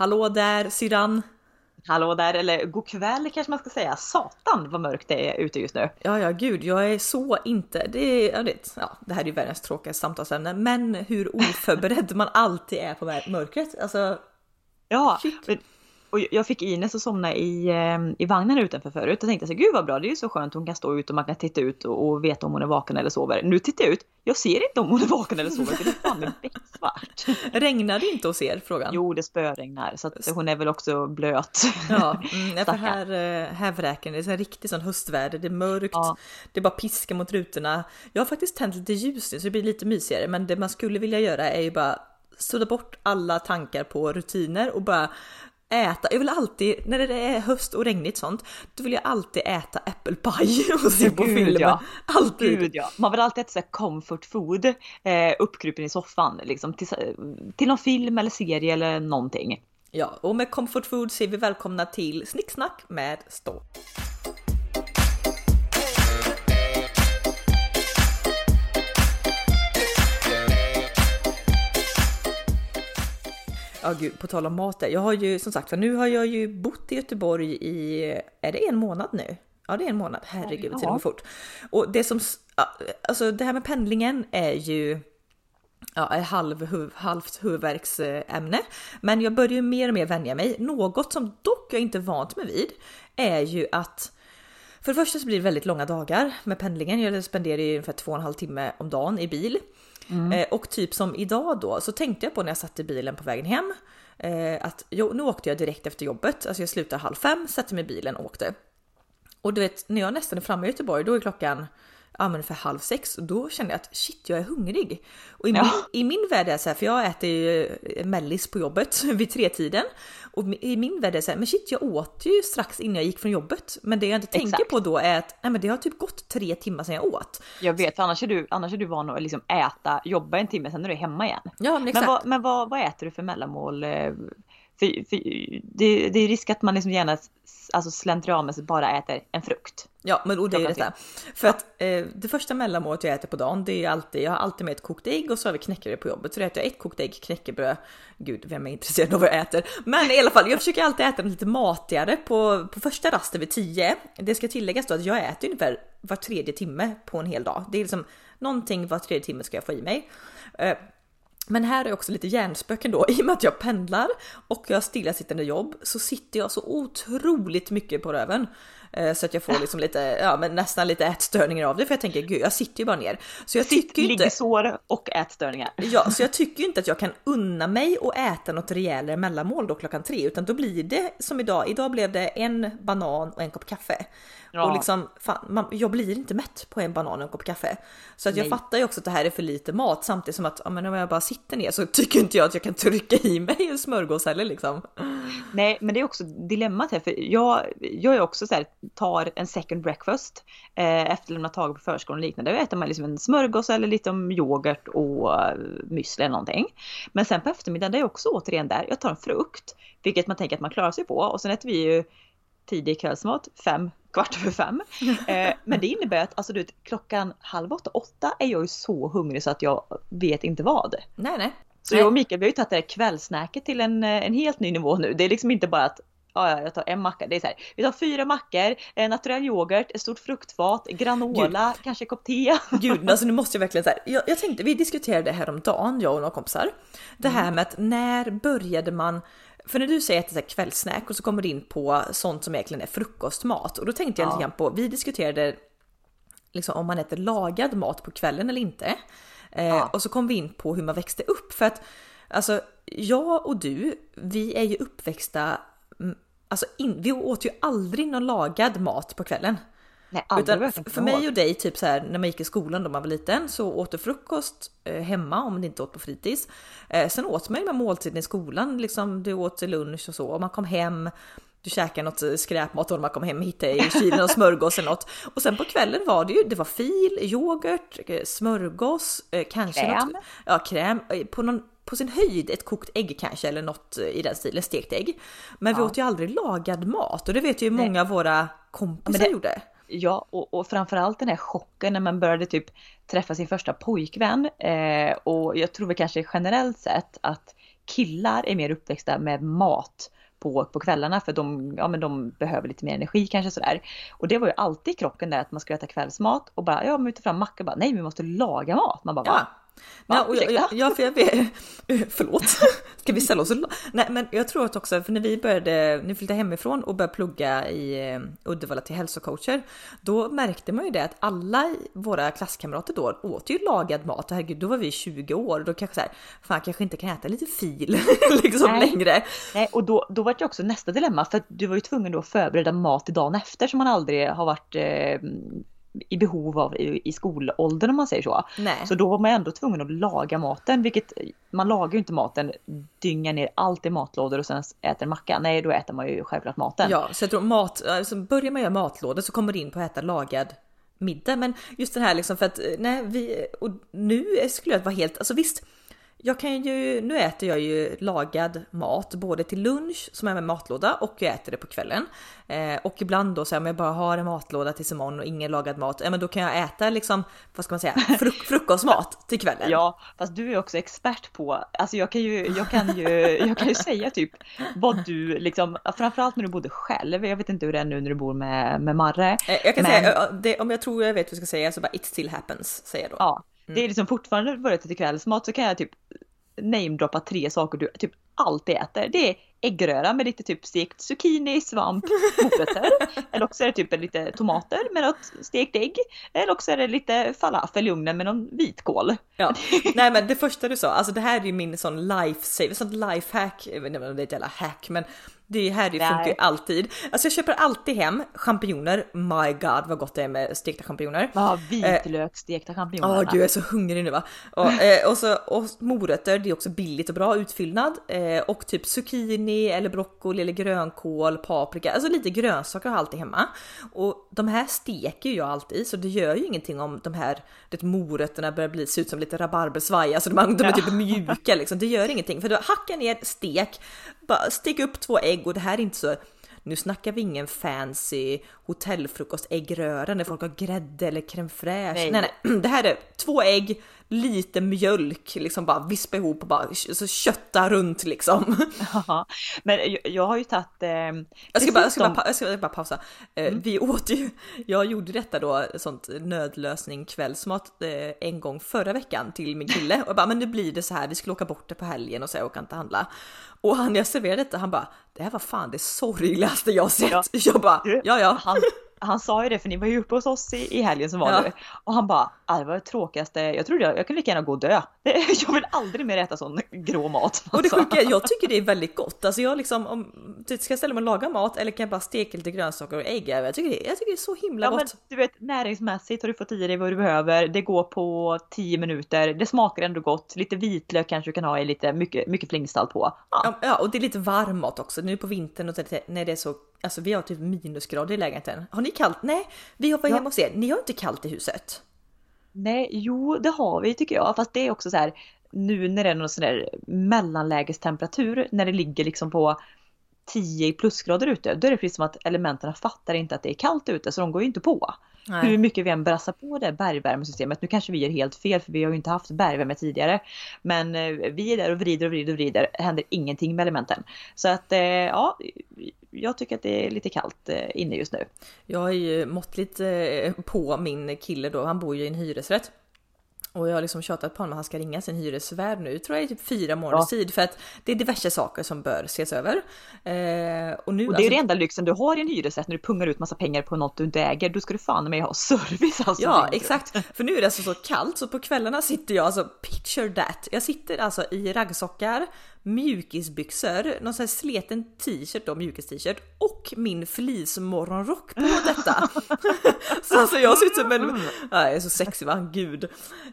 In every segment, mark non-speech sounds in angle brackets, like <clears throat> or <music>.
Hallå där syrran! Hallå där, eller god kväll kanske man ska säga. Satan vad mörkt det är ute just nu. Ja, ja, gud, jag är så inte. Det, är, ja, det, ja, det här är ju världens tråkigaste samtalsämne, men hur oförberedd <laughs> man alltid är på mörkret. Alltså, Ja, men, och jag fick Ines att somna i, eh, i vagnen utanför förut. Jag tänkte så gud vad bra, det är ju så skönt. Hon kan stå ut och man kan titta ut och, och veta om hon är vaken eller sover. Nu tittar jag ut, jag ser inte om hon är vaken eller sover, för det är fan becksvart. <laughs> regnar det inte hos er? Frågan. Jo, det spöregnar, så att hon är väl också blöt. Ja, mm, <laughs> för här, eh, här vräker det. är så riktigt sån höstväder. Det är mörkt, Ja. det är bara piska mot rutorna. Jag har faktiskt tänt lite ljus nu så det blir lite mysigare, men det man skulle vilja göra är ju bara sudda bort alla tankar på rutiner och bara äta. Jag vill alltid, när det är höst och regnigt sånt, då vill jag alltid äta äppelpaj <laughs> och se på film. ja. Alltid. Gud ja, man vill alltid äta så comfort food eh, uppkrupen i soffan liksom till, till någon film eller serie eller någonting. Ja, och med comfort food är vi välkomna till Snicksnack med Stå. Ja gud, på tal om mat. Jag har ju som sagt för nu har jag ju bott i Göteborg i, är det en månad nu? Ja det är en månad, herregud tiden går fort. Och det som, alltså det här med pendlingen är ju ja, är halv, huv, halvt huvudvärksämne. Men jag börjar ju mer och mer vänja mig. Något som dock jag inte vant mig vid är ju att för det första så blir det väldigt långa dagar med pendlingen. Jag spenderar ju ungefär två och en halv timme om dagen i bil. Mm. Eh, och typ som idag då så tänkte jag på när jag satt i bilen på vägen hem eh, att jo, nu åkte jag direkt efter jobbet. Alltså jag slutade halv fem, satte mig i bilen och åkte. Och du vet, när jag nästan är framme i Göteborg, då är klockan ja, men ungefär halv sex och då känner jag att shit, jag är hungrig. Och i, Ja. min, i min värld är det så här, för jag äter ju eh, mellis på jobbet <laughs> vid tretiden och i min värld är det så här, men shit, jag åt ju strax innan jag gick från jobbet. Men det jag inte tänker Exakt. på då är att nej, men det har typ gått tre timmar sedan jag åt. Jag vet, för annars är du, annars är du van att liksom äta, jobba en timme, sen är du hemma igen. Ja, men Men, exakt. vad, men vad, vad äter du för mellanmål? För, för, det, det är risk att man liksom gärna alltså slentrianmässigt bara äter en frukt. Ja, men och det är detta. För att eh, det första mellanmålet jag äter på dagen, det är alltid, jag har alltid med ett kokt ägg och så har vi knäckebröd på jobbet. Så då äter jag ett kokt ägg, knäckebröd. Gud, vem är intresserad av vad jag äter? Men i alla fall, jag försöker alltid äta något lite matigare på, på första rasten vid 10. Det ska tilläggas då att jag äter ungefär var tredje timme på en hel dag. Det är liksom någonting var tredje timme ska jag få i mig. Eh, men här är också lite hjärnspöken då, <laughs> i och med att jag pendlar och jag har stillasittande jobb så sitter jag så otroligt mycket på röven. Eh, Så att jag får <laughs> liksom lite, ja men nästan lite ätstörningar av det för jag tänker gud jag sitter ju bara ner. Så jag tycker ju inte, Liggsår och ätstörningar. <laughs> ja, så jag tycker ju inte att jag kan unna mig och äta något rejälare mellanmål då klockan tre utan då blir det som idag. Idag blev det en banan och en kopp kaffe. Ja. Och liksom, fan, man, jag blir inte mätt på en banan och en kopp kaffe. Så att jag Nej. fattar ju också att det här är för lite mat samtidigt som att ja, men om jag bara sitter ner så <laughs> tycker inte jag att jag kan trycka i mig en smörgås heller liksom. Nej, men det är också dilemmat här, för jag, jag är också så här, tar en second breakfast eh, efter att lämna tag på förskolan och liknande. Då äter man liksom en smörgås eller lite om yoghurt och eh, müsli eller någonting. Men sen på eftermiddagen, det är också återigen där, jag tar en frukt, vilket man tänker att man klarar sig på. Och sen äter vi ju tidig kvällsmat, fem, kvart över fem. <laughs> Eh, men det innebär att alltså, du vet, klockan halv åtta, åtta är jag ju så hungrig så att jag vet inte vad. Nej, nej. Så Nej. jag och Mikael vi har ju tagit det här kvällsnacket till en, eh, en helt ny nivå nu. Det är liksom inte bara att ja, ja, jag tar en macka. Det är så här, vi tar fyra mackor, en naturell yoghurt, ett stort fruktfat, granola, kanske en kopp te. <laughs> Gud, alltså nu måste jag verkligen så här. Jag, jag tänkte, vi diskuterade häromdagen, jag och några kompisar. Det här med att när började man för när du säger att det är kvällssnack och så kommer du in på sånt som egentligen är frukostmat och då tänkte jag Ja. lite grann på, vi diskuterade liksom om man äter lagad mat på kvällen eller inte. Eh, Ja. Och så kom vi in på hur man växte upp för att alltså jag och du, vi är ju uppväxta, mm, alltså in, vi åt ju aldrig någon lagad mat på kvällen. Nej, Utan för mig och dig, typ så här när man gick i skolan då man var liten så åt du frukost eh, hemma om man inte åt på fritids. Eh, sen åt man ju med måltiden i skolan, liksom du åt lunch och så och man kom hem. Du käkade något eh, skräpmat och när man kom hem hittade i kylen någon smörgås eller något. Och sen på kvällen var det ju, det var fil, yoghurt, eh, smörgås, eh, kanske Kräm. något, ja kräm, på någon på sin höjd ett kokt ägg kanske eller något i den stilen, stekt ägg. Men vi Ja. åt ju aldrig lagad mat och det vet ju många av våra kompisar Men det- gjorde. Ja, och, och framförallt den här chocken när man började typ träffa sin första pojkvän. Eh, och jag tror väl kanske generellt sett att killar är mer uppväxta med mat på, på kvällarna för de, ja, men de behöver lite mer energi kanske sådär. Och det var ju alltid krocken där att man skulle äta kvällsmat och bara ja, men vi tar fram macka bara nej, vi måste laga mat. Man bara Ja. va? Ja, och jag, jag, ja, för jag vet, <laughs> förlåt, <laughs> ska vi ställa oss Nej, men jag tror att också, för när vi började, nu flyttade hemifrån och började plugga i eh, Uddevalla till hälsocoacher, då märkte man ju det att alla våra klasskamrater då åt ju lagad mat. Och herregud, då var vi 20 år. Och då kanske så här, fan kanske inte kan äta lite fil <laughs> liksom Nej. längre. Nej, och då, då var det också nästa dilemma för att du var ju tvungen då att förbereda mat till dagen efter som man aldrig har varit eh, i behov av i, i skolåldern om man säger så. Nej. Så då var man ändå tvungen att laga maten, vilket man lagar ju inte maten, dyngar ner allt i matlådor och sen äter en macka. Nej, då äter man ju självklart maten. Ja, så jag tror mat, alltså börjar man göra matlådor så kommer det in på att äta lagad middag. Men just den här liksom för att eh, nej, vi och nu skulle jag vara helt, alltså visst. Jag kan ju, nu äter jag ju lagad mat både till lunch som är med matlåda och jag äter det på kvällen. Eh, och ibland då så här, om jag bara har en matlåda tills imorgon och ingen lagad mat, ja men då kan jag äta liksom, vad ska man säga, <laughs> fruk- frukostmat till kvällen. Ja, fast du är också expert på, alltså jag kan ju, jag kan ju, jag kan ju säga typ vad du liksom, framförallt när du bodde själv, jag vet inte hur det är nu när du bor med, med Marre. Eh, Jag kan Men- säga, eh, det, om jag tror jag vet vad jag ska säga så bara it still happens säger jag då. Ja. Det är liksom fortfarande börjat till kvällsmat så kan jag typ namedroppa tre saker du typ alltid äter. Det är äggröra med lite typ stekt zucchini, svamp, morötter. <laughs> eller också är det typ lite tomater med något stekt ägg. Eller också är det lite falafel i ugnen med någon vitkål. Ja, <laughs> nej men det första du sa, alltså det här är ju min sån lifesave, sånt lifehack, jag vet inte om det är ett jävla hack men det här det funkar ju alltid. Alltså jag köper alltid hem champinjoner, my god vad gott det är med stekta champinjoner. Ja, vitlök, stekta Åh champinjoner. gud jag är så hungrig nu va. Och, <laughs> eh, och, så, och morötter, det är också billigt och bra utfyllnad. Eh, och typ zucchini eller broccoli eller grönkål, paprika, alltså lite grönsaker har jag alltid hemma. Och de här steker jag alltid så det gör ju ingenting om de här det, morötterna börjar bli, se ut som lite rabarbersvaj, alltså de, de är typ mjuka liksom. Det gör ingenting för då hackar ner stek, bara stek upp två ägg och det här är inte så nu snackar vi ingen fancy hotellfrukost äggröra när folk har grädde eller crème fraîche. Nej. Nej. nej, <clears throat> Det här är två ägg, lite mjölk, liksom bara vispa ihop och bara så kötta runt liksom. <laughs> Ja, Men jag, jag har ju tagit... Eh, Jag ska bara, jag ska bara, jag ska bara pausa. Eh, Vi åt ju, jag gjorde detta då, sånt nödlösning kvällsmat eh, en gång förra veckan till min kille och jag bara men nu blir det så här, vi skulle åka bort det på helgen och så jag åka inte handla. Och han jag serverade detta, han bara det här var fan det sorgligaste jag sett. Ja. Jag bara ja ja. Han, han sa ju det för ni var ju uppe hos oss i, i helgen som var Ja. nu. Och han bara, "Ah, det var det tråkigaste, jag trodde jag, jag kan lika gärna gå och dö. <laughs> Det- Jag vill aldrig mer äta sån grå mat. Och det sa sjuka jag tycker det är väldigt gott. Alltså jag liksom, om typ, ska jag ställa mig och laga mat eller kan jag bara steka lite grönsaker och ägg? Jag tycker det, jag tycker det är så himla Ja, men gott. du vet näringsmässigt har du fått i dig vad du behöver. Det går på 10 minuter. Det smakar ändå gott. Lite vitlök kanske du kan ha i lite mycket, mycket flingstall på. Ja. Ja, och det är lite varm mat också. Nu på vintern och det- när det är så, alltså vi har typ minusgrader i lägenheten. Har ni kallt? Nej, vi har varit Ja. hemma hos er. Ni har inte kallt i huset. Nej, jo det har vi tycker jag. Fast det är också så här nu när det är någon sån där mellanlägestemperatur när det ligger liksom på 10 plusgrader ute. Då är det precis som att elementen fattar inte att det är kallt ute så de går ju inte på. Hur mycket vi än brassar på det bergvärmesystemet. Nu kanske vi gör helt fel för vi har ju inte haft bergvärme tidigare. Men eh, vi är där och vrider och vrider och vrider. Det händer ingenting med elementen. Så att eh, ja, jag tycker att det är lite kallt eh, inne just nu. Jag är ju måttligt eh, på min kille då, han bor ju i en hyresrätt. Och jag har liksom tjatat på honom att han ska ringa sin hyresvärd nu, tror jag i typ fyra månaders Ja. tid för att det är diverse saker som bör ses över. Eh, och nu Och det är ju det enda lyxen du har i en hyresrätt när du pungar ut massa pengar på något du inte äger. Då ska du fan med ha service alltså. Ja exakt, för nu är det alltså så kallt så på kvällarna sitter jag alltså picture that. Jag sitter alltså i raggsockar, mjukisbyxor, någon sån här sleten t-shirt då, mjukis-t-shirt och min fleecemorgonrock på detta. <laughs> så alltså jag ser ut som en, <laughs> ja, jag är så sexig va, gud.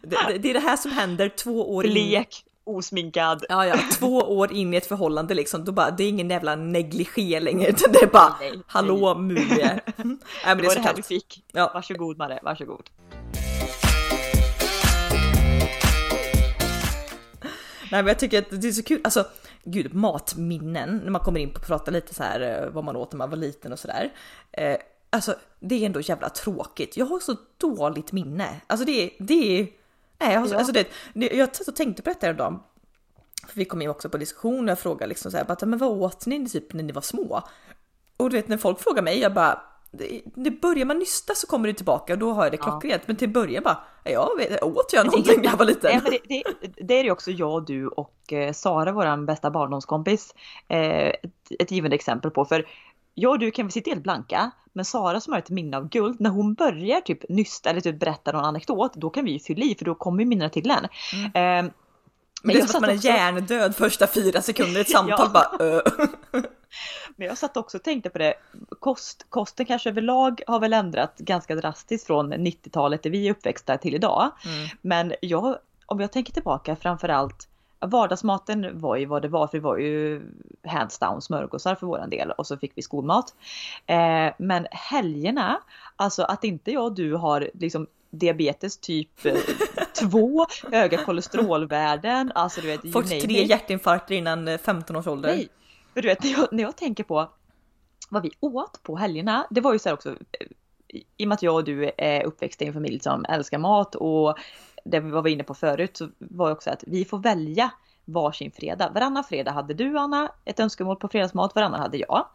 Det, det, är det här som händer två år in. Blek, osminkad. Ja, ja, två <laughs> år in i ett förhållande liksom, då bara, det är ingen jävla negligé längre, utan det är bara, Nej, nej. hallå mumie. <laughs> Men det var så det här vi fick. Ja. Varsågod Marre, varsågod. Nej men jag tycker att det är så kul, alltså gud matminnen när man kommer in på att prata lite så här eh, vad man åt när man var liten och sådär. Eh, alltså det är ändå jävla tråkigt. Jag har så dåligt minne. Alltså det det är, nej alltså, Ja. alltså det, det- jag satt och tänkte på detta en dag. För vi kom ju också på diskussion och jag frågade liksom så här, bara, men vad åt ni typ när ni var små? Och du vet när folk frågar mig, jag bara det, det börjar man nysta så kommer det tillbaka och då har jag det klockrent. Ja. Men till början bara, jag vet, åt jag någonting när jag var liten? Ja, det, det, det, är ju också jag, du och eh, Sara, vår bästa barndomskompis, eh, ett, ett givande exempel på. För jag och du kan vi sitta helt blanka, men Sara som har ett minne av guld, när hon börjar typ nysta eller typ berätta någon anekdot, då kan vi ju fylla i för då kommer minnena till en. Mm. Eh, men det är som att man är hjärndöd första fyra sekunder i ett <laughs> samtal bara. <laughs> Men jag satt också och tänkte på det. Kost, kosten kanske överlag har väl ändrat ganska drastiskt från 90-talet där vi är uppväxta till idag. Mm. Men jag, om jag tänker tillbaka framförallt Vardagsmaten var ju vad det var för det var ju hands down smörgåsar för våran del och så fick vi skolmat. Eh, men helgerna, alltså att inte jag och du har liksom diabetes typ 2, eh, <laughs> höga kolesterolvärden, alltså du vet. Fått tre hjärtinfarkter innan 15 eh, års ålder. Nej, för du vet när jag, när jag tänker på vad vi åt på helgerna, det var ju så här också, i och med att jag och du är uppväxta i en familj som älskar mat och det vi var inne på förut så var också att vi får välja varsin fredag. Varannan fredag hade du Anna ett önskemål på fredagsmat, varannan hade jag.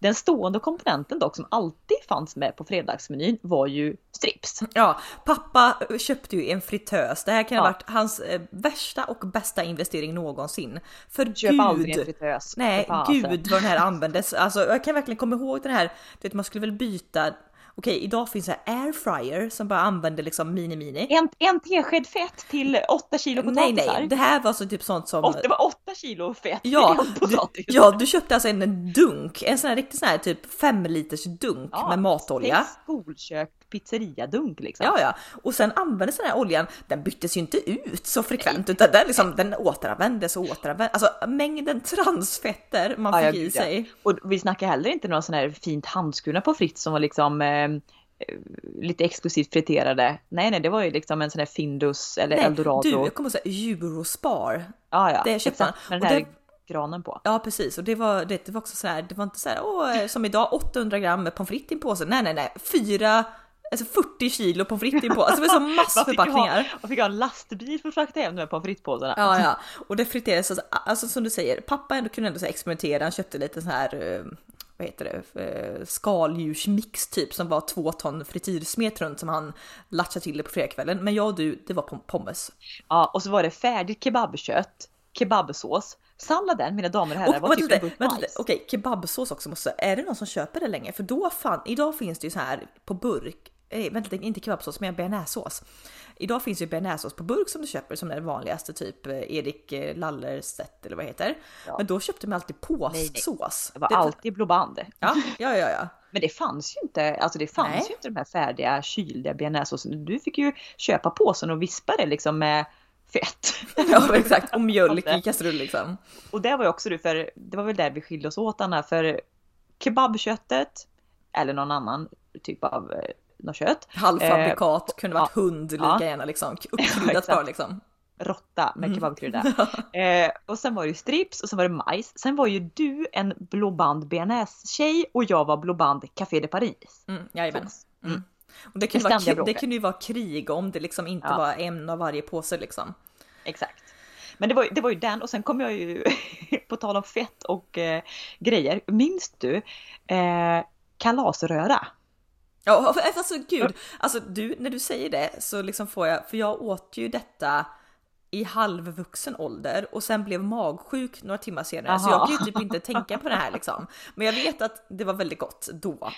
Den stående komponenten dock som alltid fanns med på fredagsmenyn var ju strips. Ja, pappa köpte ju en fritös. Det här kan ha varit hans eh, värsta och bästa investering någonsin. För Köp gud, aldrig en fritös. Nej, gud vad den här användes. Alltså jag kan verkligen komma ihåg den här, vet, man skulle väl byta okej idag finns det airfryer som bara använder liksom mini-mini. En, en tesked fett till 8 kilo potatisar. Nej nej, det här var så typ sånt som... det var 8 kilo fett ja, du, ja, du köpte alltså en dunk, en sån här riktig sån här typ 5 liters dunk ja, med matolja. Skolkök pizzeriadunk liksom. Ja, ja, och sen användes den här oljan. Den byttes ju inte ut så frekvent Nej. utan den, liksom, den återanvändes och återanvändes. Alltså mängden transfetter man ja, fick i sig. Och vi snackar heller inte några sådana här fint handskurna på fritt som var liksom eh, lite exklusivt friterade. Nej, nej, det var ju liksom en sån här Findus eller nej, Eldorado. Du, jag kommer säga Eurospar. Ja, ja. Det köpte man. Med den här granen på. Ja precis och det var, det, det var också så här, det var inte så här, åh, som idag 800 gram pommes frites i en påse. Nej, nej, nej, fyra alltså 40 kilo pommes frites på. Alltså det var så <laughs> massförpackningar. Man fick ha en lastbil för att frakta hem de här pommes frites-påsarna. Ja, ja, och det friterades alltså, alltså som du säger, pappa ändå kunde ändå så experimentera. Han köpte lite så här eh, vad heter det, eh, skaldjursmix typ som var två ton frityrsmet runt som han latchade till det på fredagskvällen. Men jag och du, det var pommes. Ja, och så var det färdigt kebabkött, kebabsås, salladen mina damer och herrar var typ en burk Okej, okay, kebabsås också måste, är det någon som köper det längre? För då fan, idag finns det ju så här på burk eh, vänta inte kebabsås men bearnaisesås. Idag finns ju bearnaisesås på burk som du köper som är det vanligaste typ eh, Erik eh, Lallerstedt eller vad det heter. Ja. Men då köpte man alltid påssås. Det var det alltid blåband. Ja, ja, ja, ja. Men det fanns ju inte, alltså det fanns Nej. ju inte de här färdiga kylda bearnaisesåsen. Du fick ju köpa påsen och vispa det liksom med fett. <laughs> Ja exakt, och mjölk i kastrull liksom. Och det var ju också du, för det var väl där vi skilde oss åt Anna, för kebabköttet eller någon annan typ av något kött. Halvfabrikat, eh, kunde varit ja, hund lika ja. gärna liksom. <laughs> Uppkryddat bara liksom. Råtta med mm. kebabkrydda. <laughs> eh, och sen var det strips och sen var det majs. Sen var ju du en blåband bearnaise-tjej och jag var blåband Café de Paris. Mm, jajamän. Mm. mm. Och det kunde, vara, det kunde ju vara krig om det liksom inte ja. var en av varje påse liksom. Exakt. Men det var, det var ju den och sen kom jag ju <laughs> på tal om fett och eh, grejer. Minns du eh, kalasröra? Ja, alltså gud, alltså du, när du säger det så liksom får jag, för jag åt ju detta i halvvuxen ålder och sen blev magsjuk några timmar senare Aha. så jag kan ju typ inte tänka på det här liksom. Men jag vet att det var väldigt gott då.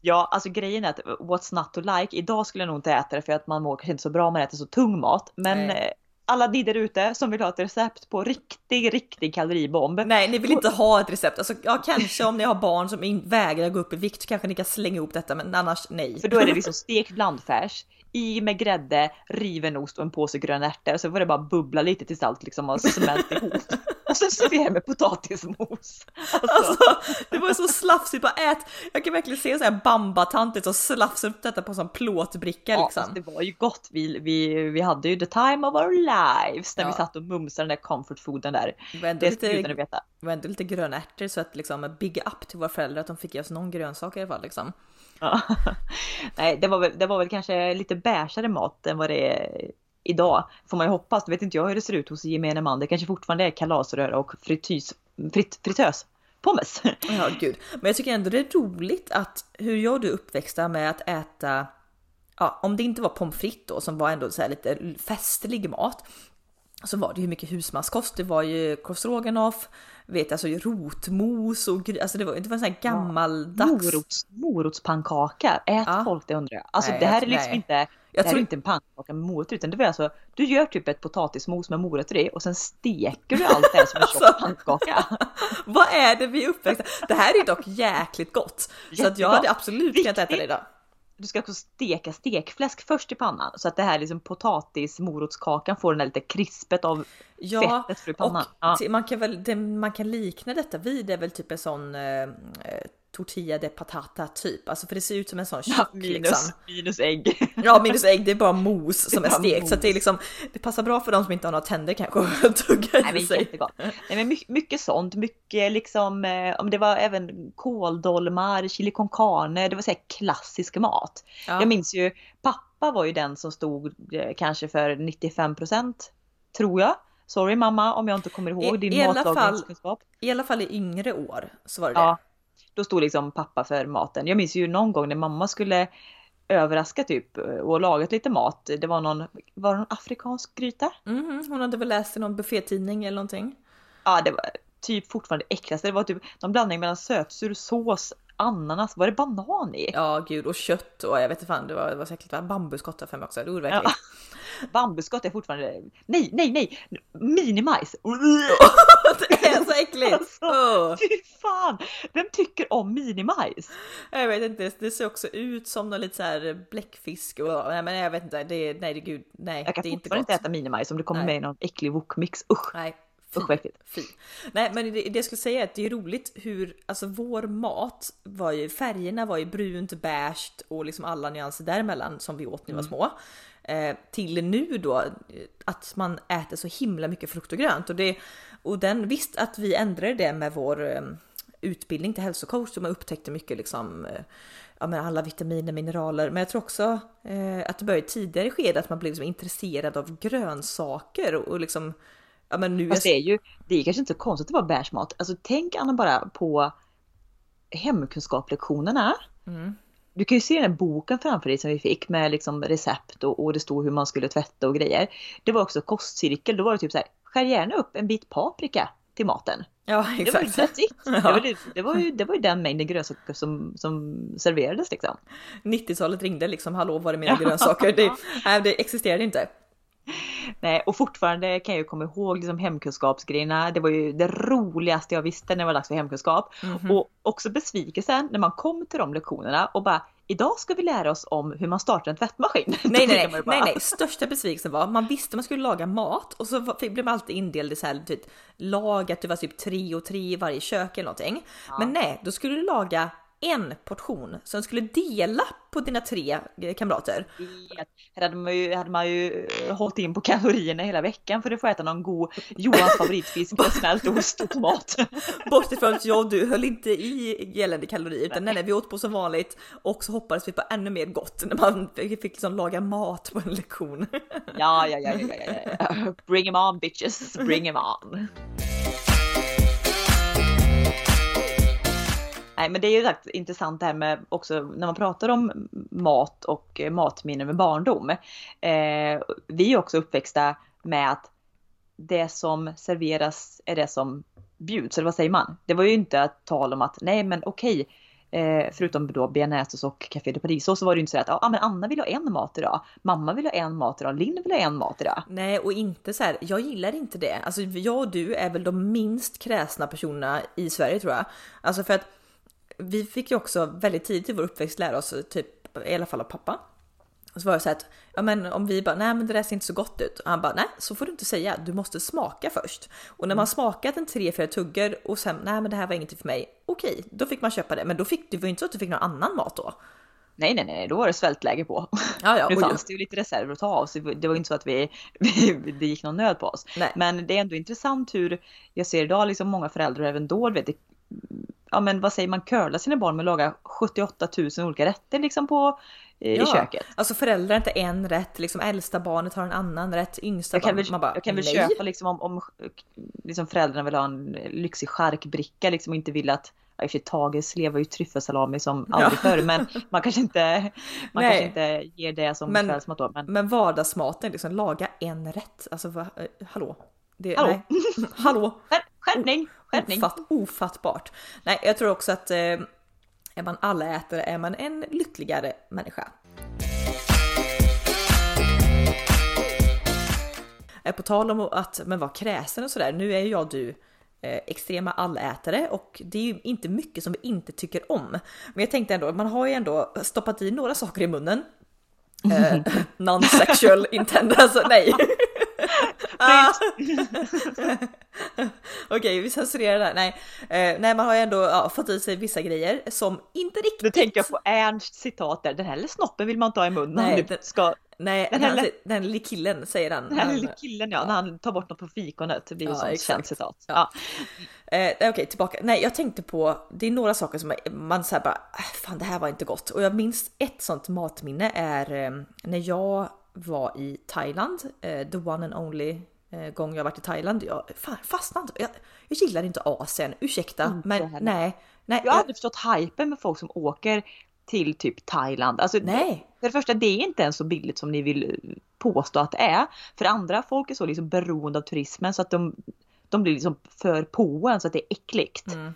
Ja, alltså grejen är att what's not to like. Idag skulle jag nog inte äta det för att man mår kanske inte så bra om man äter så tung mat. Men Nej alla ni där ute som vill ha ett recept på riktig, riktig kaloribomb. Nej, ni vill inte ha ett recept. Alltså, ja, kanske om ni har barn som vägrar gå upp i vikt kanske ni kan slänga ihop detta, men annars nej. För då är det liksom stekt blandfärs i med grädde, riven ost och en påse gröna ärtor. Så får det bara bubbla lite tills allt liksom har smält ihop. <laughs> Och sen servera med potatismos. Alltså. alltså. det var så slafsigt, bara ät. Jag kan verkligen se så här bambatanter som slafsar upp detta på en sån plåtbricka ja, liksom. det var ju gott. Vi, vi, vi hade ju the time of our lives när ja. vi satt och mumsade den där comfort fooden där. Det ska gudarna veta. Det var ändå lite gröna ärtor så att liksom big up till våra föräldrar att de fick ge oss någon grönsak i alla fall liksom. Ja. <laughs> Nej, det var, väl, det var väl kanske lite bärsare mat än vad det är idag. Får man ju hoppas. Det vet inte jag hur det ser ut hos gemene man. Det kanske fortfarande är kalasröra och fritys, frit, fritös. Pommes. Ja, gud. Men jag tycker ändå det är roligt att hur jag och du uppväxta med att äta, ja, om det inte var pommes frites då som var ändå så här lite festlig mat, så var det ju mycket husmanskost. Det var ju korvstroganoff, vet alltså rotmos och alltså det var, det var en sån här gammaldags. Morots, morotspannkaka, ät Ja. folk det undrar jag. Alltså Nej, det här är liksom nej. inte, Jag det tror- är inte en pannkaka med morötter utan det var alltså, du gör typ ett potatismos med morötter i och sen steker du allt det här som en tjock Alltså. pannkaka. <laughs> Vad är det vi är uppväxta? Det här är dock jäkligt gott. Så att jag Jättegott. hade absolut kunnat äta det idag. Du ska också steka stekfläsk först i pannan så att det här liksom potatis morotskakan får den där lite krispet av Ja, fettet och pannan. Ja. till- man kan väl man kan likna detta vid det är väl typ en sån eh, eh, tortilla de patata typ. Alltså för det ser ut som en sån Ja, minus, liksom. minus ägg. <laughs> Ja minus ägg, det är bara mos som Det är är stekt. Så det är liksom, det passar bra för de som inte har några tänder kanske att <laughs> tugga Nej men sig. jättegott. Nej men mycket, mycket sånt, mycket liksom, eh, om det var även kåldolmar, chili con carne, det var så här klassisk mat. Ja. Jag minns ju, pappa var ju den som stod eh, kanske för 95% tror jag. Sorry mamma om jag inte kommer ihåg din matlagningskunskap. I alla fall i yngre år så var det Ja, då stod liksom pappa för maten. Jag minns ju någon gång när mamma skulle överraska typ och lagat lite mat. Det var någon, var det någon afrikansk gryta? Mhm, hon hade väl läst i någon buffétidning eller någonting. Ja, det var typ fortfarande äckligaste. Det var typ någon blandning mellan sötsur, sås, ananas. Var det banan i? Ja gud och kött och jag vet inte fan det var, det var va? Bambuskott för mig också. Det var verkligen. <laughs> Bambuskott är fortfarande... Nej, nej, nej! Minimajs! <laughs> det är så äckligt! Alltså. Åh. Fy fan! Vem tycker om minimajs? Jag vet inte, det ser också ut som någon lite så här bläckfisk och nej men jag vet inte, det är, nej det är gud, nej Jag kan det är inte fortfarande inte äta minimajs om det kommer Nej. med i någon äcklig wokmix. Usch! Nej, Usch vad äckligt. fy. Nej men det, det jag skulle säga är att det är roligt hur, alltså vår mat var ju, färgerna var ju brunt, beige och liksom alla nyanser däremellan som vi åt när vi var små. Eh, till nu då att man äter så himla mycket frukt och grönt och det och den visst att vi ändrade det med vår eh, utbildning till hälsocoach och man upptäckte mycket liksom eh, ja, men alla vitaminer, mineraler. Men jag tror också eh, att det började tidigare skede att man blev liksom intresserad av grönsaker och, och liksom ja, men nu Fast det är ju, det är kanske inte så konstigt att det var beige mat. Alltså tänk Anna bara på hemkunskaplektionerna. Mm. Du kan ju se den här boken framför dig som vi fick med liksom recept och, och det stod hur man skulle tvätta och grejer. Det var också kostcirkel, då var det typ så här, skär gärna upp en bit paprika till maten. Ja Det var, ju exakt. <laughs> Ja. det, var, det, det, var ju, det var ju den mängden grönsaker som, som serverades liksom. 90-talet ringde liksom, hallå var är mina <laughs> grönsaker? Det, nej, det existerade inte. Nej, och fortfarande kan jag ju komma ihåg liksom hemkunskapsgrejerna. Det var ju det roligaste jag visste när det var dags för hemkunskap. Mhm. Och också besvikelsen när man kom till de lektionerna och bara idag ska vi lära oss om hur man startar en tvättmaskin. <laughs> Nej, nej, nej, nej, nej, största besvikelsen var man visste man skulle laga mat och så blev man alltid indelad i så här typ lag att det var typ tre och tre i varje kök eller någonting. Men nej, då skulle du laga en portion som skulle dela på dina tre eh, kamrater. Här hade man ju, hade man ju eh, hållit in på kalorierna hela veckan för att få äta någon god Johans favoritfisk med smält ost och tomat. <laughs> Bortsett från att jag och du höll inte i gällande kalorier utan nej, nej, vi åt på som vanligt och så hoppades vi på ännu mer gott när man fick liksom laga mat på en lektion. Ja, ja, ja, ja, ja, ja. <laughs> Bring 'em on bitches, bring 'em on. Nej, men det är ju sagt intressant det här med också när man pratar om mat och eh, matminnen med barndom. Eh, vi är också uppväxta med att det som serveras är det som bjuds, eller vad säger man? Det var ju inte att tal om att nej men okej, eh, förutom då bearnaisesås och café de paris så var det ju inte så att ah, men Anna vill ha en mat idag, mamma vill ha en mat idag, Linn vill ha en mat idag. Nej, och inte så här. Jag gillar inte det. Alltså, jag och du är väl de minst kräsna personerna i Sverige tror jag. Alltså för att vi fick ju också väldigt tidigt i vår uppväxt lära oss, typ i alla fall av pappa. Och så var det så här att ja, men om vi bara nej, men det där ser inte så gott ut. Och han bara nej, så får du inte säga. Du måste smaka först. Och när man smakat en tre, fyra tuggor och sen nej, men det här var ingenting för mig. Okej, då fick man köpa det. Men då fick det var ju inte så att du fick någon annan mat då. Nej, nej, nej, då var det svältläge på. Ja, ja, <laughs> nu fanns det ju lite reserver att ta av, så det var inte så att vi, <laughs> vi, det gick någon nöd på oss. Nej. Men det är ändå intressant hur jag ser idag liksom många föräldrar, även då, du vet, det, ja men vad säger man, curla sina barn med att laga 78 000 olika rätter liksom på eh, Ja, i köket. Alltså föräldrar har inte en rätt, liksom äldsta barnet har en annan rätt, yngsta Jag kan barnet, väl, man bara jag kan väl nej. köpa liksom om, om liksom föräldrarna vill ha en lyxig charkbricka liksom och inte vill att Ja, i och för sig Tage slevar ju tryffelsalami som aldrig förr men man kanske inte, <laughs> man Nej. kanske inte ger det som Men- kvällsmat då. Men Men vardagsmaten, liksom laga en rätt. Alltså va, eh, hallå? Det, Hallå? Nej. <laughs> hallå? <laughs> skär- skärpning, skärpning. Ofatt, ofattbart. Nej, jag tror också att eh, är man allätare är man en lyckligare människa. Eh, På tal om att men vara kräsen och sådär, nu är ju jag du eh, extrema allätare och det är ju inte mycket som vi inte tycker om. Men jag tänkte ändå, man har ju ändå stoppat i några saker i munnen. Eh, <laughs> <laughs> Non-sexual intent, alltså nej. <laughs> Okej, vi censurerar det här. Nej, eh, nej man har ju ändå ja, fått i sig vissa grejer som inte riktigt... Nu tänker jag på Ernst citat där, den här lilla snoppen vill man inte ha i munnen. Nej, den- ska, Nej, Den den, här lilla- den lille killen säger han. den här lilla killen ja, när han tar bort något på fikonet. Det blir ju Ja, ja, sånt känt citat. Ja. Ja. Eh, Okej, tillbaka. Nej, jag tänkte på, det är några saker som man säger bara, "Äh, fan det här var inte gott. Och jag minns ett sånt matminne är eh, när jag var i Thailand, eh, the one and only gång jag varit i Thailand. Jag fan, fastnade inte. Jag, jag gillar inte Asien, ursäkta. Inte men heller. nej, nej, Jag har aldrig förstått hypen med folk som åker till typ Thailand. Alltså, nej. För det första, det är inte ens så billigt som ni vill eh, påstå att det är. För andra, folk är så liksom beroende av turismen så att de, de blir liksom för på en så att det är äckligt. Mm.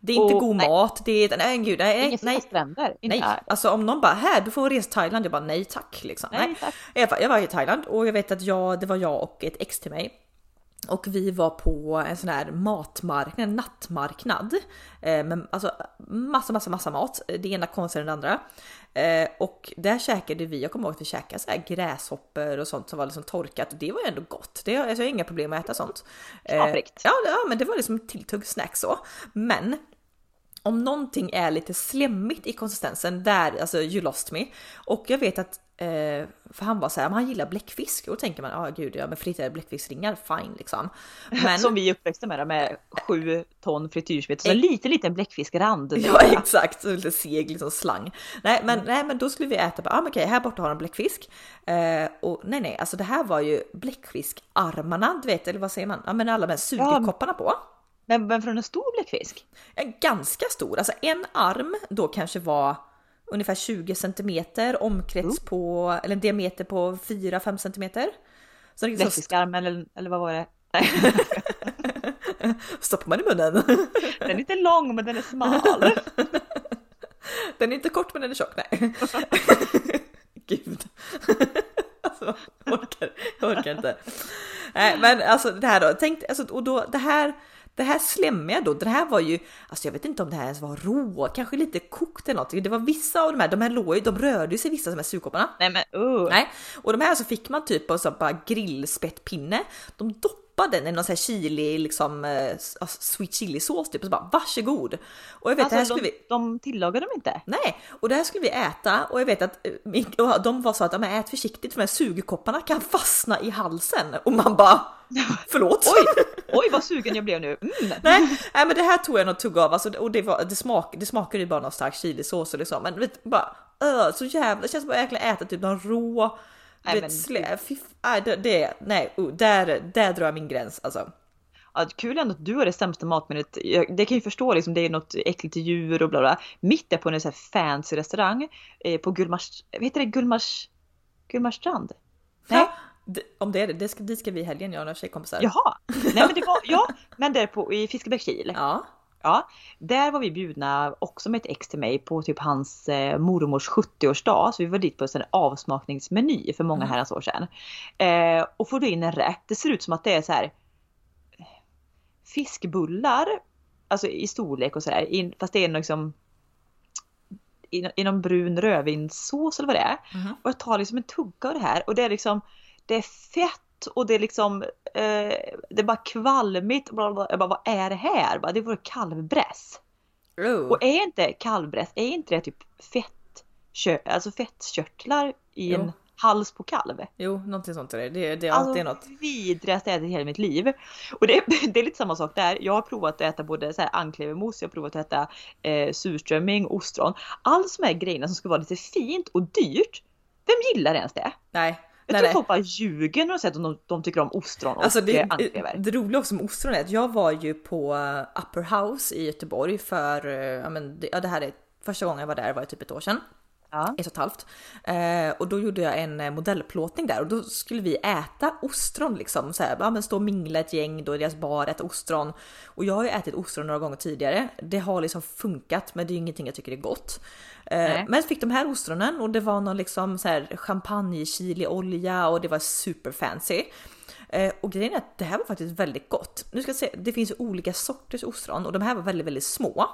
Det är inte Och- god nej. mat, det är, nej gud, nej, Inga nej, nej. stränder. Inte- Nej, alltså om någon bara här du får resa till Thailand, jag bara nej tack liksom. Nej, tack. I alla fall, jag var i Thailand och jag vet att jag, det var jag och ett ex till mig. Och vi var på en sån här matmarknad, en nattmarknad. Eh, med alltså massa, massa, massa mat. Det ena konstigare än det andra. Eh, och där käkade vi, jag kommer ihåg att vi käkade så här gräshoppor och sånt som var liksom torkat. Och det var ju ändå gott. Det, alltså, jag har inga problem med att äta sånt. Eh, ja, ja, men det var liksom tilltugg snack så. Men om någonting är lite slemmigt i konsistensen, där, alltså you lost me. Och jag vet att, eh, för han var så här, men han gillar bläckfisk. Och då tänker man, ja ah, gud, ja men friterade bläckfiskringar, fine liksom. Men, Som vi är uppväxta med, då, med sju ton frityrsmet. Så en liten, liten bläckfiskrand. <laughs> Ja exakt, så lite seg liksom slang. Nej men, nej men då skulle vi äta, ja ah, men okej här borta har de bläckfisk. Eh, och nej nej, alltså det här var ju bläckfiskarmarna, du vet eller vad säger man? Ja men alla med sugerkopparna på. Men, men från en stor bläckfisk? En ganska stor, alltså en arm då kanske var ungefär 20 centimeter omkrets på, eller en diameter på 4-5 centimeter. Så liksom Bläckfiskarm eller, eller vad var det? <laughs> Stoppar man i munnen. den är inte lång men den är smal. <laughs> Den är inte kort men den är tjock, nej. <laughs> Gud. Alltså, jag orkar, jag orkar inte. Nej, men alltså det här då, tänk, alltså, och då det här, det här slemmiga då, det här var ju, alltså jag vet inte om det här ens var rå, kanske lite kokt eller någonting. Det var vissa av de här, de här låg ju, de rörde sig vissa som här surkopparna. Nej men uh. Nej, och de här så fick man typ på så bara grillspettpinne. De doppade den i någon sån här chili, liksom eh, sweet chili sås typ och så bara varsågod. Och jag vet det här Alltså, skulle de, vi de tillagar dem inte? Nej, och det här skulle vi äta och jag vet att eh, och de var så att men ät försiktigt för de här sugerkopparna kan fastna i halsen och man bara <laughs> förlåt. Oj, <laughs> oj vad sugen jag blev nu. Mm. <laughs> Nej, nej, men det här tog jag nog tugg av alltså, och det, var, det, smak, det smakade ju bara någon stark chilisås och liksom, men vet, bara öh, så jävla, det känns som att jag äta typ någon rå Nej, men- slä, fy, nej, det, det, nej, uh, där, där drar jag min gräns alltså. Ja, kul ändå att du har det sämsta matminnet. Det kan ju förstå liksom, det är något äckligt djur och bla bla. Mitt är på en sån här fancy restaurang eh, på Gullmars, vad heter det, Gullmars, Gullmarstrand? Nej, det, om det är det, det ska, dit ska vi i helgen jag och några tjejkompisar. jaha. Nej men det var, <laughs> ja, men där på, i Fiskebäckskil. Ja. Ja, där var vi bjudna också med ett ex till mig på typ hans eh, mormors 70-årsdag. Så vi var dit på en avsmakningsmeny för många Mm. herrans år sedan. Eh, och får då in en rätt. Det ser ut som att det är så här fiskbullar, alltså i storlek och sådär. Fast det är liksom i, i någon brun rödvinssås eller vad det är. Mhm. Och jag tar liksom en tugga av det här och det är liksom det är fett och det är liksom eh, det är bara kvalmigt. Bla bla. Jag bara, vad är det här? Bara, det vore kalvbräss. Oh. Och är inte kalvbräss, är inte det typ fett, alltså fettkörtlar i Jo. en hals på kalv. Jo, någonting sånt är det. Det, det, Alltså det är något. vidrigaste jag ätit i hela mitt liv. Och det, <laughs> det är lite samma sak där. Jag har provat att äta både så här anklevermos, jag har provat att äta eh, surströmming, ostron. Allt som är grejerna som ska vara lite fint och dyrt. Vem gillar ens det? Nej. Jag tror folk bara ljuger när de säger att de, de tycker om ostron och Alltså det, det, anklever. det roliga också med ostron är att jag var ju på eh, Upper House i Göteborg för, eh, ja men det, ja, det här är första gången jag var där var det typ ett år sedan. Ja. Ett och ett halvt. Eh, och då gjorde jag en eh, modellplåtning där och då skulle vi äta ostron liksom. Så här, ja, men stå och mingla ett gäng då i deras bar, äta ostron. Och jag har ju ätit ostron några gånger tidigare. Det har liksom funkat men det är ju ingenting jag tycker är gott. Eh, men fick de här ostronen och det var någon liksom så här champagne olja och det var super fancy. Eh, och grejen är att det här var faktiskt väldigt gott. Nu ska jag säga, det finns olika sorters ostron och de här var väldigt, väldigt små.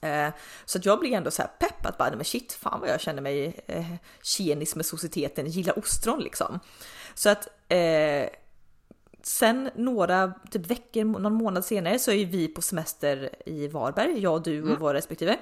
Eh, så att jag blir ändå så här pepp att bara, men shit, fan vad jag känner mig eh, tjenis med societeten, gillar ostron liksom. Så att eh, sen några typ veckor, någon månad senare så är vi på semester i Varberg, jag, du och våra respektive.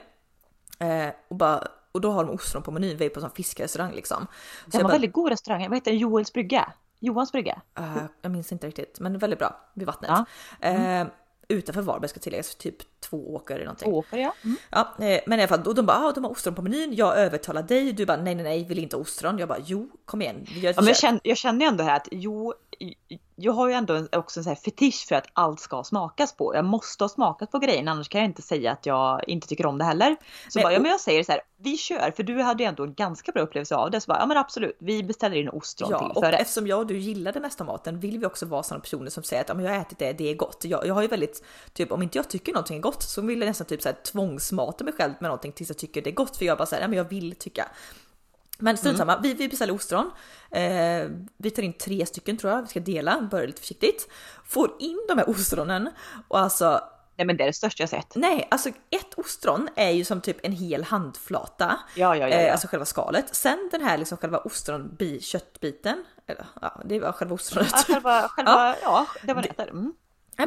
Eh, och, bara, och då har de ostron på menyn, vi är på en fiskrestaurang liksom. Så Det var bara, väldigt god restaurang. Vad heter den? Joels brygga? Johans brygga? Eh, jag minns inte riktigt, men väldigt bra vid vattnet. Ja. Mm. Eh, utanför Varberg ska tilläggas, typ två åker eller någonting. Åker ja. Mm. Ja, eh, men i alla fall, då de bara, ah, de har ostron på menyn. Jag övertalar dig, du bara, nej, nej, nej, vill inte ostron. Jag bara, jo, kom igen. Vi gör ett Ja, men jag, känner, jag känner ju ändå här att jo, jag har ju ändå också en sån här fetisch för att allt ska smakas på. Jag måste ha smakat på grejen annars kan jag inte säga att jag inte tycker om det heller. Så Men- bara, ja men jag säger så här, vi kör för du hade ju ändå en ganska bra upplevelse av det. Så bara, ja men absolut, vi beställer in ostron Ja, till och förrätt. eftersom jag och du gillar det mesta maten vill vi också vara sådana personer som säger att men jag har ätit det, det är gott. Jag, jag har ju väldigt, typ om inte jag tycker någonting är gott så vill jag nästan typ så här tvångsmata mig själv med någonting tills jag tycker det är gott. För jag bara säger, ja men jag vill tycka. Men strunt samma, vi, vi beställer ostron. Eh, vi tar in tre stycken tror jag, vi ska dela, börjar lite försiktigt. Får in de här ostronen och alltså Nej men det är det största jag sett. Nej, alltså ett ostron är ju som typ en hel handflata. Ja, ja, ja, Eh, ja. alltså själva skalet. Sen den här liksom själva ostron bi, köttbiten. Eller, ja, det var själva ostronet. Ja, själva, <laughs> själva, ja, det var det. Mm. Nej,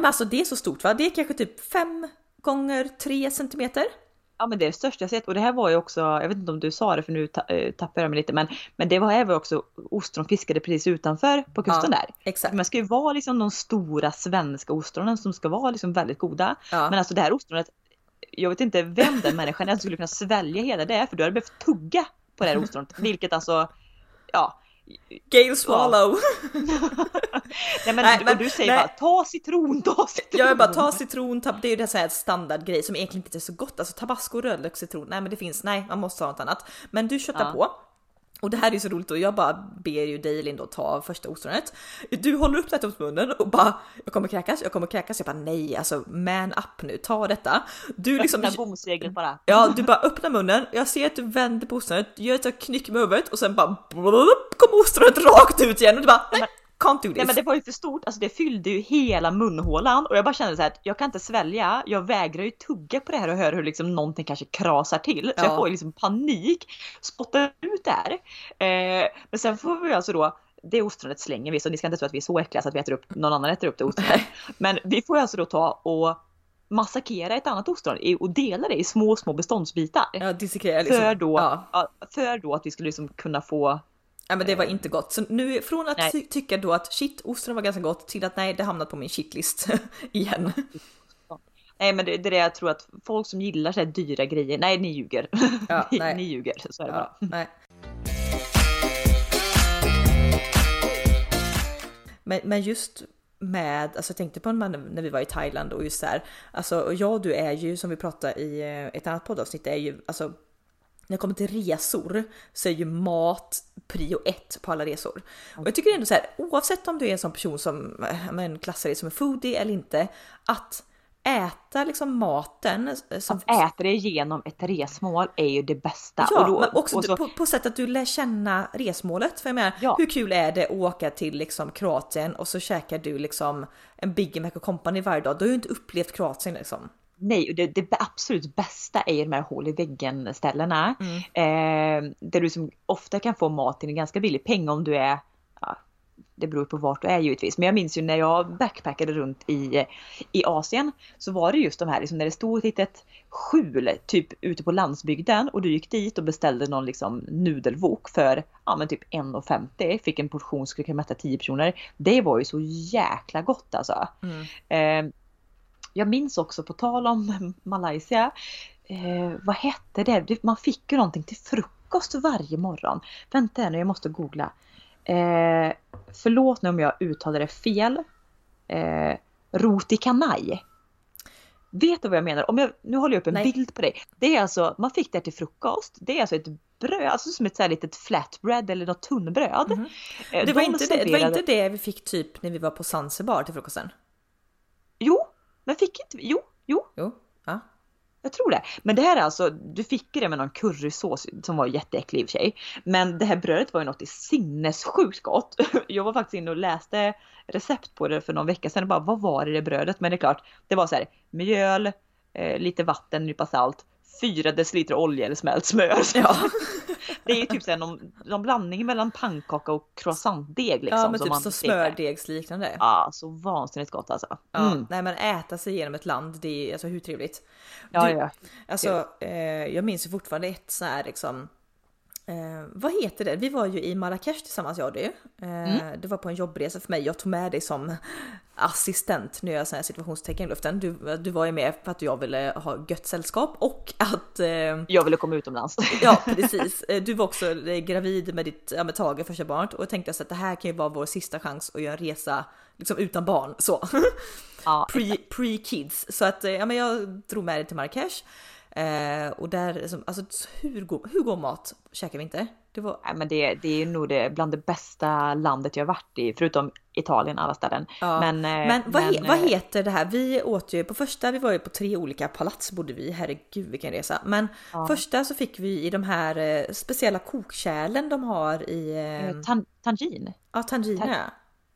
men alltså det är så stort va? Det är kanske typ fem gånger tre centimeter. Ja men det är det största jag sett och det här var ju också, jag vet inte om du sa det för nu eh, tappar jag mig lite men, men det var var också ostron fiskade precis utanför på kusten Ja, där. Exakt. Man ska ju vara liksom de stora svenska ostronen som ska vara liksom väldigt goda. Ja. Men alltså det här ostronet, jag vet inte vem den människan är som skulle kunna svälja hela det för du hade behövt tugga på det här ostronet. <laughs> Vilket alltså, ja. Gale swallow. <laughs> Nej men, Nej, men- du säger nej. bara ta citron, ta citron. Jag bara ta citron, tab- det är ju det så här standardgrej som egentligen inte är så gott. Alltså tabasco, rödlök, citron. Nej men det finns, nej man måste ha något annat. Men du köttar Ja. på. Och det här är så roligt och jag bara ber ju dig Linda att ta första ostronet. Du håller upp detta mot munnen och bara jag kommer kräkas, jag kommer kräkas. Jag bara nej alltså man up nu, ta detta. Du liksom Öppna bomseglet bara. Ja, du bara öppnar munnen. Jag ser att du vänder på ostronet, gör ett knyck med huvudet och sen bara blup, kom ostronet rakt ut igen och du bara nej, can't do this. Nej men det var ju för stort, alltså det fyllde ju hela munhålan och jag bara kände så här att jag kan inte svälja, jag vägrar ju tugga på det här och höra hur liksom någonting kanske krasar till. Så Ja. jag får ju liksom panik, spottar ut det här. Eh, men sen får vi alltså då det ostronet slänger vi, så ni ska inte tro att vi är så äckliga så att vi äter upp, någon annan äter upp det ostronet. Men vi får ju alltså då ta och massakera ett annat ostron och dela det i små, små beståndsbitar. Ja, dissekera liksom. För då, ja, för då att vi skulle liksom kunna få ja, men det var inte gott. Så nu från att Nej. ty- tycka då att shit, ostron var ganska gott till att nej, det hamnat på min shitlist <laughs> igen. Nej men det, det är det jag tror att folk som gillar så här dyra grejer, nej ni ljuger. Ja, <laughs> ni, nej. ni ljuger, så är det bara. Ja, nej. Men, men just med, alltså jag tänkte på när, när vi var i Thailand och just där, alltså och jag och du är ju som vi pratade i eh, ett annat poddavsnitt är ju alltså när det kommer till resor så är ju mat prio ett på alla resor. Och jag tycker ändå så här, oavsett om du är en sån person som men, klassar dig som en foodie eller inte, att äta liksom maten som, Att äta det genom ett resmål är ju det bästa. Ja, och då, men också och så, på, på sätt att du lär känna resmålet. För jag menar, Ja. hur kul är det att åka till liksom Kroatien och så käkar du liksom en Big Mac och Company varje dag. Du har ju inte upplevt Kroatien liksom. Nej, det, det absolut bästa är ju de här hål i väggen ställena. Mm. Eh, där du som ofta kan få mat till en ganska billig peng om du är ja, det beror på vart du är givetvis. Men jag minns ju när jag backpackade runt i, i Asien så var det just de här, liksom, när det stod ett litet skjul typ ute på landsbygden och du gick dit och beställde någon liksom nudelvok för ja, men typ 1,50. Fick en portion skulle kunna mätta 10 personer. Det var ju så jäkla gott alltså. Mm. Eh, jag minns också på tal om <laughs> Malaysia. Eh, vad hette det? Man fick ju någonting till frukost varje morgon. Vänta nu, jag måste googla. Eh, förlåt nu om jag uttalade det fel. Eh, roti kanaj. Vet du vad jag menar? Om jag, nu håller jag upp en Nej. bild på dig. Det är alltså, man fick det till frukost. Det är alltså ett bröd, alltså som ett så här litet flatbread eller något tunnbröd. Mhm. Eh, Det var, de inte det, det var serverade- inte det vi fick typ när vi var på Zanzibar till frukosten? Jo, men fick inte Jo, jo, Jo. Ja. Jag tror det. Men det här är alltså, du fick ju det med någon currysås som var jätteäcklig i och för sig. Men det här brödet var ju något i sinnessjukt gott. <laughs> Jag var faktiskt inne och läste recept på det för någon vecka sedan och bara vad var det det brödet? Men det är klart, det var så här mjöl, eh, lite vatten, en nypa salt, 4 deciliter olja eller smält smör. Ja. <laughs> Det är ju typ så här någon, någon blandning mellan pannkaka och croissantdeg liksom. ja men typ så smördegsliknande. Ja, så vansinnigt gott alltså. Ja, Mm. Nej men äta sig igenom ett land, det är alltså hur trevligt. Ja, Du- ja. Alltså eh, jag minns ju fortfarande ett så här liksom Eh, vad heter det? Vi var ju i Marrakesh tillsammans jag och du. Eh, Mm. Det var på en jobbresa för mig. Jag tog med dig som assistent. Nu gör jag sådana här situationstecken i luften. Du, du var ju med för att jag ville ha gött sällskap och att eh, Jag ville komma utomlands. <laughs> Ja precis. Eh, Du var också eh, gravid med ditt, ja med Tage, första barnet och jag tänkte att det här kan ju vara vår sista chans att göra en resa liksom utan barn så. Ja, <laughs> Pre, pre-kids. Så att eh, ja, men jag drog med dig till Marrakesh. Eh, och där, liksom, alltså hur god, hur god mat käkar vi inte? Det var, Nej, men det, det är nog det, bland det bästa landet jag varit i, förutom Italien alla ställen. ja. Men, eh, men, vad, he, men, vad eh, heter det här? Vi åt ju på första, vi var ju på tre olika palats bodde vi. Herregud vilken resa. Men Ja. första så fick vi i de här eh, speciella kokkärlen de har i eh, eh, tan- Tangin. ja, Tangina. Ja,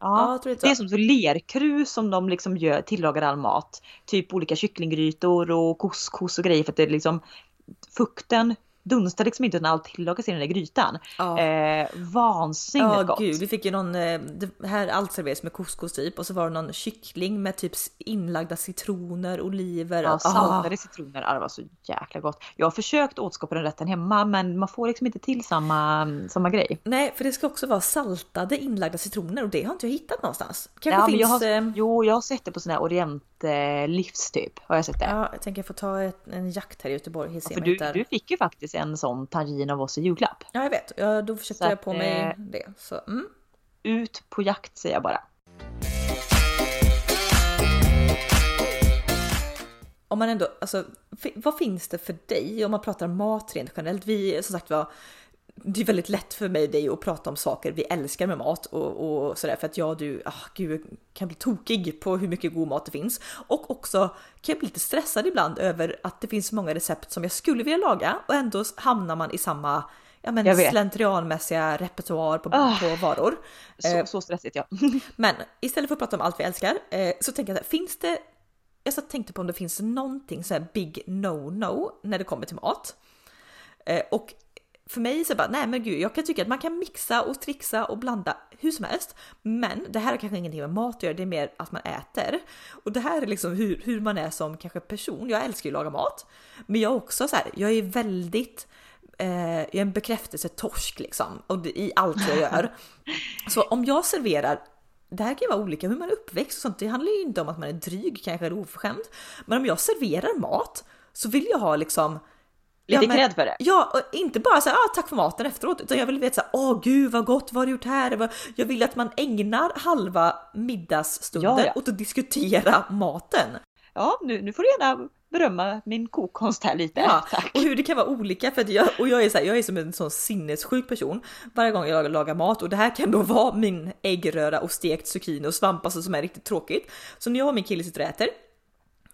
Ja, det är som så lerkrus som de liksom gör, tillagar all mat. Typ olika kycklinggrytor och couscous och grejer för att det är liksom fukten dunstar liksom inte när allt tillagas i den där grytan. Ja. Eh, vansinnigt Ja gott. gud, vi fick ju någon, eh, det här allt serveras med couscous typ och så var det någon kyckling med typ inlagda citroner, oliver. Ja, Ah. saltade citroner, ja, det var så jäkla gott. Jag har försökt återskapa den rätten hemma men man får liksom inte till samma, samma grej. Nej, för det ska också vara saltade inlagda citroner och det har inte jag hittat någonstans. Kanske Ja, finns... jag har, eh, jo, jag har sett det på sådana här orientlivs typ. Har jag sett det. Ja, jag tänker jag får ta ett, en jakt här i Göteborg. Se För du, du fick ju faktiskt en sån tangin av oss i julklapp. Ja, jag vet. Ja, då försökte Så jag att, på mig eh, det. Så, mm. Ut på jakt säger jag bara. Om man ändå, alltså, vad finns det för dig om man pratar mat rent generellt? Vi, som sagt var, det är väldigt lätt för mig och dig att prata om saker vi älskar med mat och, och sådär för att jag och du, ah, gud, kan bli tokig på hur mycket god mat det finns. Och också kan jag bli lite stressad ibland över att det finns så många recept som jag skulle vilja laga och ändå hamnar man i samma ja, men slentrianmässiga repertoar på, Ah. på varor. Så, Eh, så stressigt ja. <laughs> men istället för att prata om allt vi älskar eh, så tänker jag så här, finns det jag satt och tänkte på om det finns någonting så här big no-no när det kommer till mat. Eh, och för mig så bara, nej men gud, jag kan tycka att man kan mixa och trixa och blanda hur som helst. Men det här har kanske ingenting med mat att göra, det är mer att man äter. Och det här är liksom hur, hur man är som kanske person. Jag älskar ju att laga mat, men jag är också så här, jag är väldigt eh, jag är en bekräftelsetorsk liksom och det, i allt jag gör. <laughs> Så om jag serverar det här kan ju vara olika hur man är uppväxt och sånt. Det handlar ju inte om att man är dryg kanske eller oförskämd. Men om jag serverar mat så vill jag ha liksom Lite men- cred för det. Ja, och inte bara säga ah, tack för maten efteråt, utan jag vill veta såhär, åh gud vad gott, vad har du gjort här? Jag vill att man ägnar halva middagsstunden Ja, ja. åt att diskutera maten. Ja, nu, nu får du gärna berömma min kokkonst här lite. Ja, Tack. och hur det kan vara olika för att jag, och jag är, så här, jag är som en sån sinnessjuk person varje gång jag lagar mat och det här kan då vara min äggröra och stekt zucchini och svamp alltså, som är riktigt tråkigt. Så när jag och min kille sitter och äter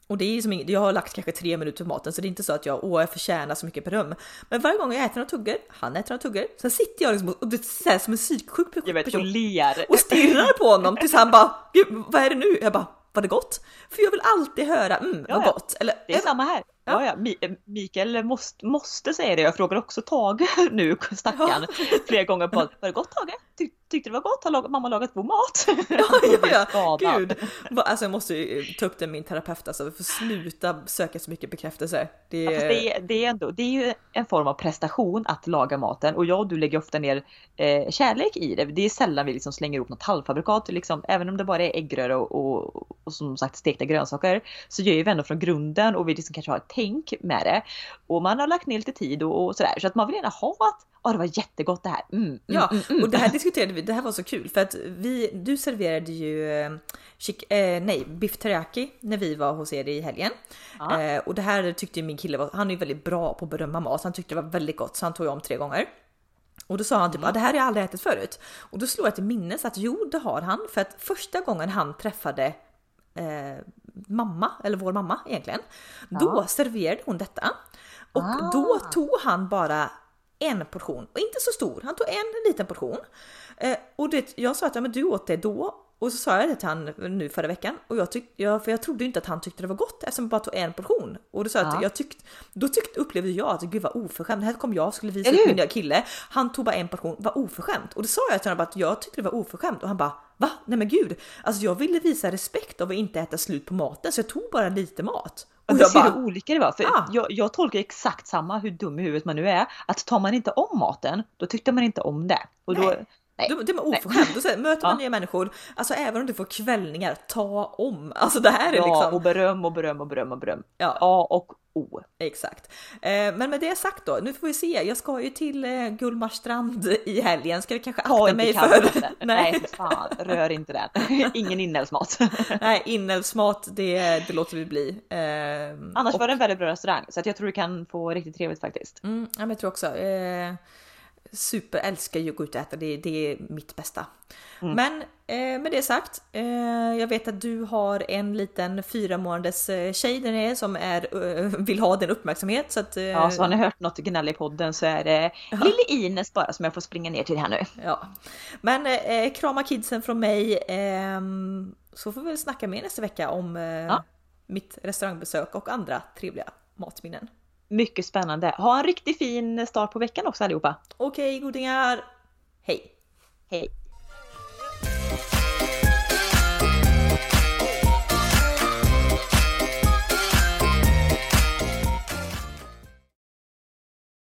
och det är som, jag har lagt kanske tre minuter på maten så det är inte så att jag, åh jag förtjänar så mycket beröm. Men varje gång jag äter några tuggor, han äter några tuggor, sen sitter jag liksom och, och det så här, som en psyksjuk Jag vet, och person ler. och stirrar på honom tills han bara, vad är det nu? Jag bara, var det gott? För jag vill alltid höra, mm vad Ja, ja. gott. Eller, Det är samma här. Ja, ja. Mi- Mikael måste, måste säga det. Jag frågar också Tage <laughs> nu, stackaren, <laughs> flera gånger på Var det gott Tage? Ty, tyckte det var gott? Har lag- mamma lagat god mat? <laughs> Ja, ja, ja. Gud. Alltså jag måste ju ta upp det med min terapeut alltså, för sluta söka så mycket bekräftelse. Det Ja, det, är, det, är ändå, det är ju en form av prestation att laga maten och jag och du lägger ofta ner eh, kärlek i det. Det är sällan vi liksom slänger ihop något halvfabrikat, liksom, även om det bara är äggröra och, och, och som sagt stekta grönsaker så gör vi ändå från grunden och vi liksom kanske har ett tänk med det. Och man har lagt ner lite tid och, och sådär så att man vill gärna ha att Ja, det var jättegott det här. Mm, mm, Ja, mm, mm. och det här diskuterade vi, det här var så kul för att vi, du serverade ju eh, chick, eh, nej, biff teriyaki när vi var hos er i helgen. Ja. Eh, och det här tyckte ju min kille var, han är ju väldigt bra på att berömma mat, han tyckte det var väldigt gott så han tog om tre gånger. Och då sa han typ ah, det här har jag aldrig ätit förut. Och då slog jag till minnes att jo det har han för att första gången han träffade eh, mamma, eller vår mamma egentligen, då serverade hon detta. Och Ah. då tog han bara en portion och inte så stor. Han tog en liten portion eh, och det, jag sa att ja, men du åt det då och så sa jag det till han nu förra veckan och jag tyckte, jag, för jag trodde inte att han tyckte det var gott eftersom jag bara tog en portion och då sa jag att Ja. jag tyckte, då tyckte, upplevde jag att gud vad oförskämt. Här kom jag och skulle visa upp min kille. Han tog bara en portion, var oförskämt och då sa jag till honom att jag tyckte det var oförskämt och han bara va? Nej men gud, alltså jag ville visa respekt av att inte äta slut på maten så jag tog bara lite mat. Och Och jag ser bara, hur olika det var. För Ah. jag, jag tolkar exakt samma, hur dum i huvudet man nu är. Att tar man inte om maten, då tyckte man inte om det. Och då, Nej. nej. Det, det var oförskämt. Och sen <laughs> möter man Ja. nya människor, alltså även om du får kvällningar, ta om. Alltså det här är Ja, liksom... och beröm och beröm och beröm och beröm. Ja. A och O. Exakt. Eh, men med det sagt då, nu får vi se. Jag ska ju till eh, Gullmarstrand i helgen. Ska jag kanske Ta akta inte mig för... <laughs> Nej, fan, rör inte den. <laughs> Ingen inälvsmat. Nej, inälvsmat, det, det låter vi bli. Eh, Annars och, var det en väldigt bra restaurang så att jag tror du kan få riktigt trevligt faktiskt. mm, jag tror också. Eh, super älskar ju att gå ut och äta, det, det är mitt bästa. Mm. Men eh, med det sagt, eh, jag vet att du har en liten fyra månaders eh, tjej där nere som är, eh, vill ha din uppmärksamhet. Så att, eh, Ja, så har ni hört något gnäll i podden så är det lille Ines bara som jag får springa ner till här nu. Ja, men eh, krama kidsen från mig. ehm, så får vi väl snacka mer nästa vecka om eh, Ja. mitt restaurangbesök och andra trevliga matminnen. Mycket spännande. Ha en riktigt fin start på veckan också allihopa. Okej godingar, hej! Hej!